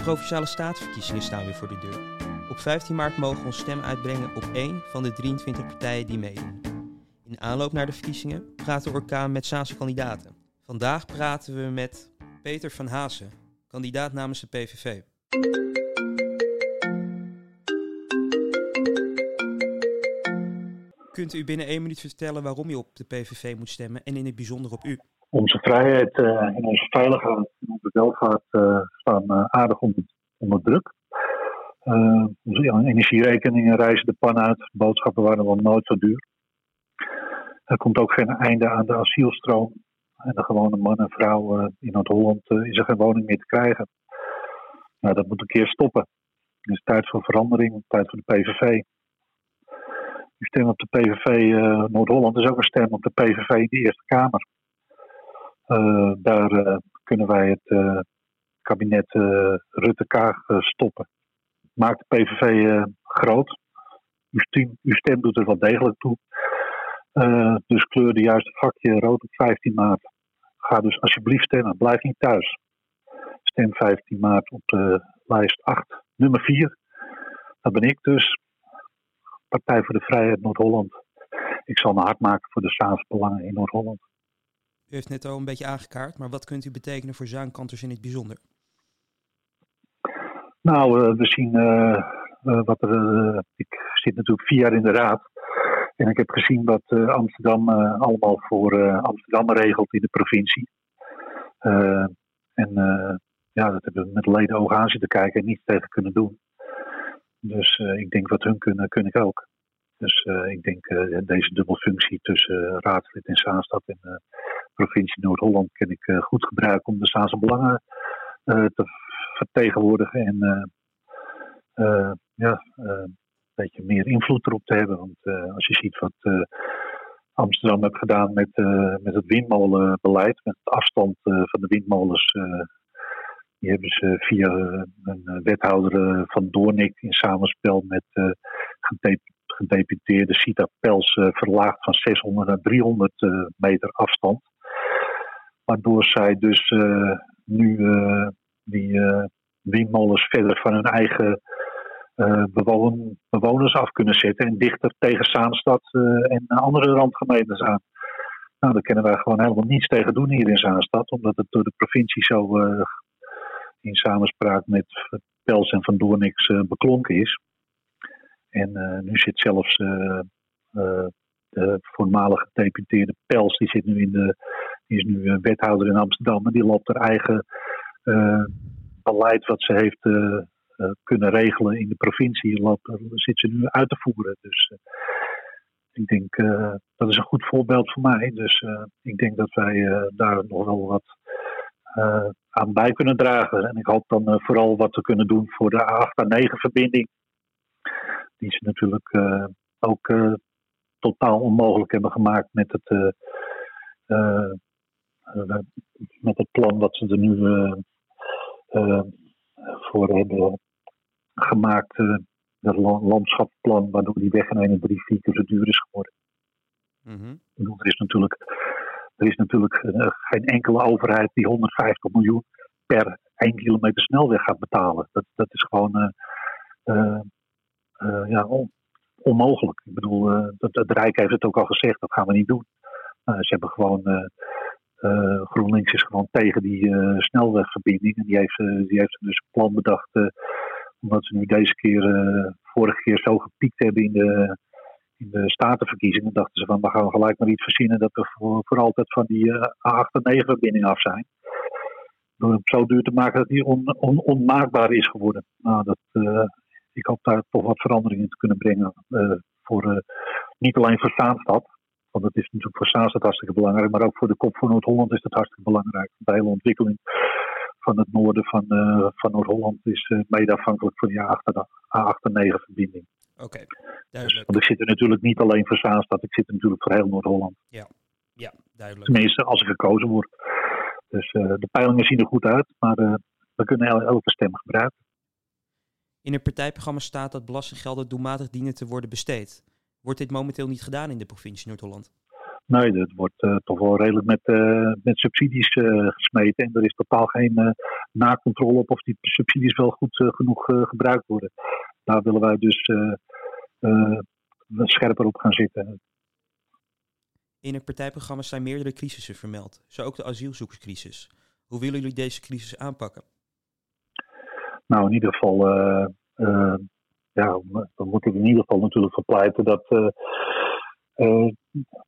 provinciale staatsverkiezingen staan weer voor de deur. Op 15 maart mogen we ons stem uitbrengen op één van de 23 partijen die meedoen. In aanloop naar de verkiezingen praten we Orkaan met Saanse kandidaten. Vandaag praten we met Peter van Hazen, kandidaat namens de PVV. Kunt u binnen één minuut vertellen waarom u op de PVV moet stemmen en in het bijzonder op u? Onze vrijheid uh, en onze veiligheid en onze welvaart uh, staan uh, aardig onder, druk. onze energierekeningen reizen de pan uit. Boodschappen waren nog nooit zo duur. Er komt ook geen einde aan de asielstroom. En de gewone man en vrouw in Noord-Holland is er geen woning meer te krijgen. Nou, dat moet een keer stoppen. Het is tijd voor verandering, tijd voor de PVV. Die stem op de PVV Noord-Holland is ook een stem op de PVV in de Eerste Kamer. Uh, daar uh, kunnen wij het kabinet Rutte-Kaag stoppen. Maak de PVV groot. Uw stem, uw stem, doet er wel degelijk toe. dus kleur de juiste vakje rood op 15 maart. Ga dus alsjeblieft stemmen. Blijf niet thuis. Stem 15 maart op de lijst 8, nummer 4. Dat ben ik dus. Partij voor de Vrijheid Noord-Holland. Ik zal me hard maken voor de Saans-belangen in Noord-Holland. U heeft net al een beetje aangekaart, maar wat kunt u betekenen voor Zaankanters in het bijzonder? Nou, uh, we zien uh, uh, wat er. ik zit natuurlijk vier jaar in de raad. En ik heb gezien wat Amsterdam allemaal voor Amsterdam regelt in de provincie. en ja, dat hebben we met leden ogen aan zitten kijken en niets tegen kunnen doen. Dus ik denk wat hun kunnen, kun ik ook. Dus ik denk deze dubbelfunctie tussen raadslid in Zaanstad en provincie Noord-Holland kan ik goed gebruiken om de Zaanse belangen te vertegenwoordigen en ja, een beetje meer invloed erop te hebben. Want als je ziet wat Amsterdam heeft gedaan met, met het windmolenbeleid, met het afstand van de windmolens die hebben ze via een eh, wethouder eh, van Doornik in samenspel met gedeputeerde Sita Pels verlaagd van 600 naar 300 meter afstand. Waardoor zij dus nu die windmolens verder van hun eigen bewoners af kunnen zetten en dichter tegen Zaanstad en andere randgemeentes aan. Nou, daar kunnen wij gewoon helemaal niets tegen doen hier in Zaanstad, omdat het door de provincie zo in samenspraak met Pels en Van Doorniks uh, beklonken is. En nu zit zelfs de voormalige gedeputeerde Pels, die, zit nu in de, die is nu wethouder in Amsterdam. En die loopt haar eigen beleid wat ze heeft kunnen regelen in de provincie, loopt, zit ze nu uit te voeren. Dus ik denk, dat is een goed voorbeeld voor mij. Dus ik denk dat wij daar nog wel wat aan bij kunnen dragen. En ik hoop dan vooral wat te kunnen doen voor de A8-A9-verbinding. Die ze natuurlijk ook totaal onmogelijk hebben gemaakt met het, met het plan wat ze er nu voor hebben gemaakt. het landschapsplan, waardoor die weg in 1 3 vier keer zo duur is geworden. Mm -hmm. Er is natuurlijk er is natuurlijk geen enkele overheid die 150 miljoen per 1 kilometer snelweg gaat betalen. Dat, dat is gewoon uh, ja, on, onmogelijk. Ik bedoel, het Rijk heeft het ook al gezegd, dat gaan we niet doen. ze hebben gewoon, GroenLinks is gewoon tegen die snelwegverbinding. En die heeft, die heeft dus een plan bedacht, omdat ze nu deze keer, vorige keer zo gepiekt hebben in de in de statenverkiezingen dachten ze van we gaan gelijk maar iets verzinnen dat we voor, altijd van die uh, A8 en 9 verbinding af zijn. Door hem zo duur te maken dat die on, on, onmaakbaar is geworden. Nou, dat, ik hoop daar toch wat verandering in te kunnen brengen. Uh, voor, niet alleen voor Zaanstad, want dat is natuurlijk voor Zaanstad hartstikke belangrijk, maar ook voor de kop van Noord-Holland is dat hartstikke belangrijk. De hele ontwikkeling van het noorden van, van Noord-Holland is mede afhankelijk van die A8 en 9 verbinding. Oké, duidelijk. Want ik zit er natuurlijk niet alleen voor Zaanstad, ik zit er natuurlijk voor heel Noord-Holland. Ja, ja, duidelijk. Tenminste, als ik gekozen word. Dus uh, de peilingen zien er goed uit, maar we kunnen elke stem gebruiken. In het partijprogramma staat dat belastinggelden doelmatig dienen te worden besteed. Wordt dit momenteel niet gedaan in de provincie Noord-Holland? Nee, dat wordt toch wel redelijk met, met subsidies gesmeten. En er is totaal geen nakontrole op of die subsidies wel goed genoeg gebruikt worden. Daar willen wij dus scherper op gaan zitten. In het partijprogramma zijn meerdere crisissen vermeld, zo ook de asielzoekerscrisis. Hoe willen jullie deze crisis aanpakken? Nou, in ieder geval, uh, uh, ja, we moeten in ieder geval natuurlijk verpleiten dat, uh,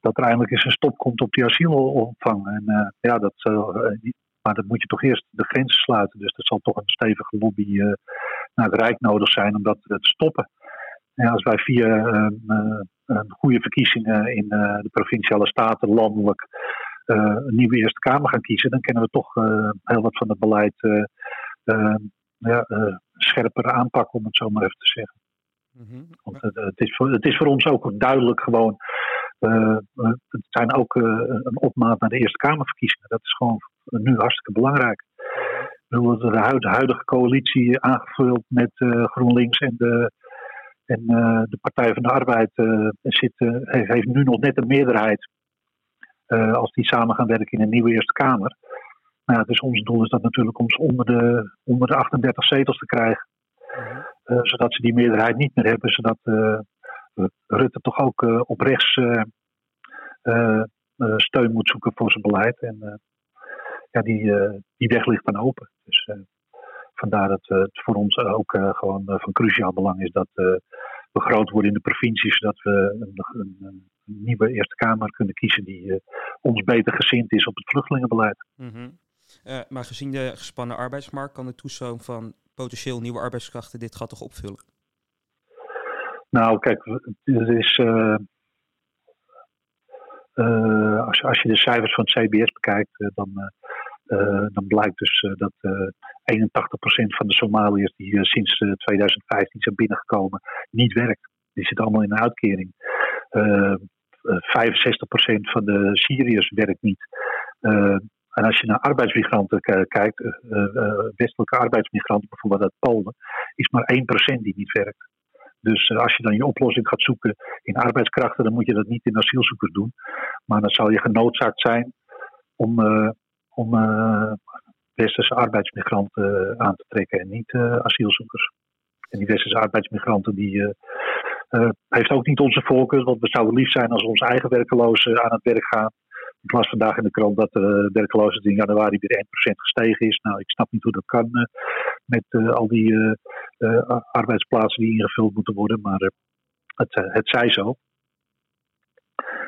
dat er eindelijk eens een stop komt op die asielopvang. En ja, dat, maar dan moet je toch eerst de grenzen sluiten. Dus er zal toch een stevige lobby naar het Rijk nodig zijn om dat te stoppen. Als wij via een goede verkiezingen in de provinciale staten landelijk een nieuwe Eerste Kamer gaan kiezen, dan kunnen we toch heel wat van het beleid ja, uh, scherper aanpakken, om het zo maar even te zeggen. Mhm. Want het, is voor, het is voor ons ook duidelijk gewoon. Uh, het zijn ook een opmaat naar de Eerste Kamerverkiezingen. Dat is gewoon nu hartstikke belangrijk. De huidige coalitie aangevuld met GroenLinks en de, en, de Partij van de Arbeid zit, heeft nu nog net een meerderheid. als die samen gaan werken in een nieuwe Eerste Kamer. Nou ja, dus ons doel is dat natuurlijk om ze onder de, onder de 38 zetels te krijgen. Mhm. Eh, zodat ze die meerderheid niet meer hebben, zodat uh, Rutte toch ook uh, op rechts steun moet zoeken voor zijn beleid. En ja, die, die weg ligt dan open. Dus vandaar dat het voor ons ook gewoon van cruciaal belang is dat we groot worden in de provincies, zodat we een, een, een nieuwe Eerste Kamer kunnen kiezen die ons beter gezind is op het vluchtelingenbeleid. Mm uh, maar gezien de gespannen arbeidsmarkt kan de toestroom van potentieel nieuwe arbeidskrachten dit gat toch opvullen? Nou, kijk, het is. Uh, uh, als, als, je de cijfers van het CBS bekijkt, dan, dan blijkt dus dat 81% van de Somaliërs die sinds 2015 zijn binnengekomen niet werkt. Die zitten allemaal in een uitkering. 65% van de Syriërs werkt niet. En als je naar arbeidsmigranten kijkt, uh, uh, westelijke arbeidsmigranten, bijvoorbeeld uit Polen, is maar 1% die niet werkt. Dus als je dan je oplossing gaat zoeken in arbeidskrachten, dan moet je dat niet in asielzoekers doen. Maar dan zal je genoodzaakt zijn om, om westerse arbeidsmigranten aan te trekken en niet asielzoekers. En die westerse arbeidsmigranten die, heeft ook niet onze voorkeur, want we zouden lief zijn als onze eigen werkelozen aan het werk gaan. Ik las vandaag in de krant dat de werkloosheid in januari weer 1% gestegen is. Nou, ik snap niet hoe dat kan uh, met uh, al die arbeidsplaatsen die ingevuld moeten worden, maar het, het zij zo.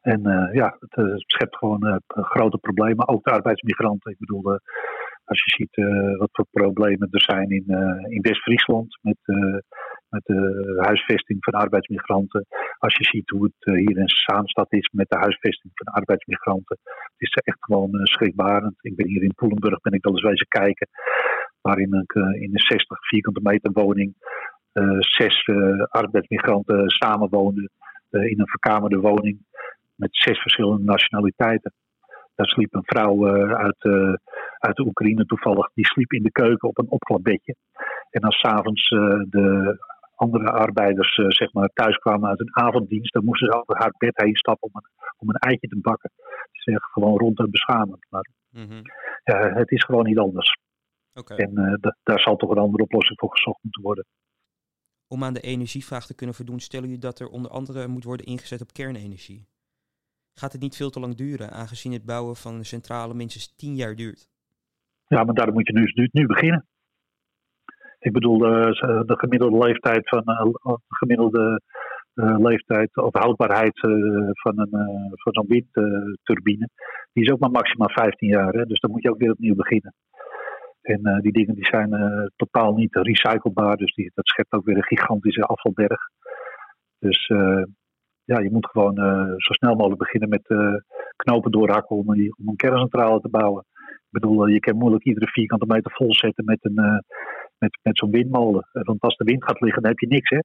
En ja, het schept gewoon grote problemen, ook de arbeidsmigranten. Ik bedoel, als je ziet wat voor problemen er zijn in, in West-Friesland met met de huisvesting van arbeidsmigranten. Als je ziet hoe het eh, hier in Zaanstad is met de huisvesting van arbeidsmigranten. Het is echt gewoon uh, schrikbarend. Ik ben hier in Poelenburg, ben ik wel eens wezen kijken. Waarin uh, in een 60 vierkante meter woning zes arbeidsmigranten samenwoonden. in een verkamerde woning met zes verschillende nationaliteiten. Daar sliep een vrouw uit, uit de Oekraïne toevallig. Die sliep in de keuken op een opklapbedje. En als s'avonds de andere arbeiders uh, zeg maar, thuis kwamen uit een avonddienst, dan moesten ze over haar bed heen stappen om een, om een eitje te bakken. Het is echt gewoon ronduit beschamend. Maar mm ja, het is gewoon niet anders. Okay. En uh, daar zal toch een andere oplossing voor gezocht moeten worden. Om aan de energievraag te kunnen voldoen, stellen jullie dat er onder andere moet worden ingezet op kernenergie. Gaat het niet veel te lang duren, aangezien het bouwen van een centrale minstens tien jaar duurt? Ja, maar daar moet je nu, nu beginnen. Ik bedoel, de, de gemiddelde leeftijd van uh, gemiddelde uh, leeftijd of houdbaarheid van, een, van zo'n windturbine, die is ook maar maximaal 15 jaar. Hè? Dus dan moet je ook weer opnieuw beginnen. En die dingen die zijn totaal niet recyclebaar, dus die, dat schept ook weer een gigantische afvalberg. Dus ja, je moet gewoon zo snel mogelijk beginnen met knopen doorhakken om, om een kerncentrale te bouwen. Ik bedoel, je kan moeilijk iedere vierkante meter vol zetten met een met, met zo'n windmolen. Eh, want als de wind gaat liggen, dan heb je niks, hè.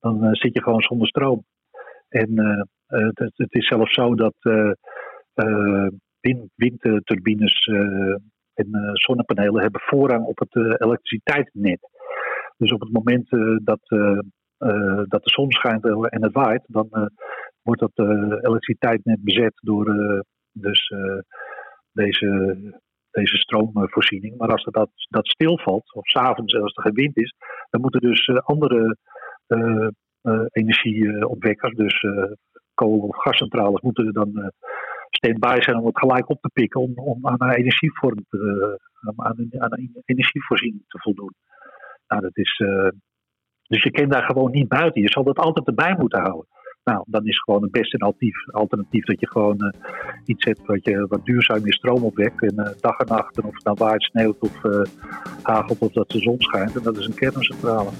Dan uh, zit je gewoon zonder stroom. En uh, het, het, is zelfs zo dat wind, windturbines en zonnepanelen hebben voorrang op het elektriciteitsnet. Dus op het moment dat, dat de zon schijnt en het waait, dan wordt dat elektriciteitsnet bezet door dus, deze, deze stroomvoorziening. Maar als dat, dat stilvalt, of s'avonds als er geen wind is, dan moeten dus andere energieopwekkers, dus kool- of gascentrales, moeten dan stand-by zijn om het gelijk op te pikken om, om aan energievorm te, aan, aan energievoorziening te voldoen. Nou, dat is, dus je kent daar gewoon niet buiten. Je zal dat altijd erbij moeten houden. Nou, dan is gewoon het beste alternatief, alternatief dat je gewoon uh, iets hebt wat, je, wat duurzaam je stroom opwekt. En uh, dag en nacht, en of het nou waait, sneeuwt of hagelt of dat de zon schijnt. En dat is een kerncentrale.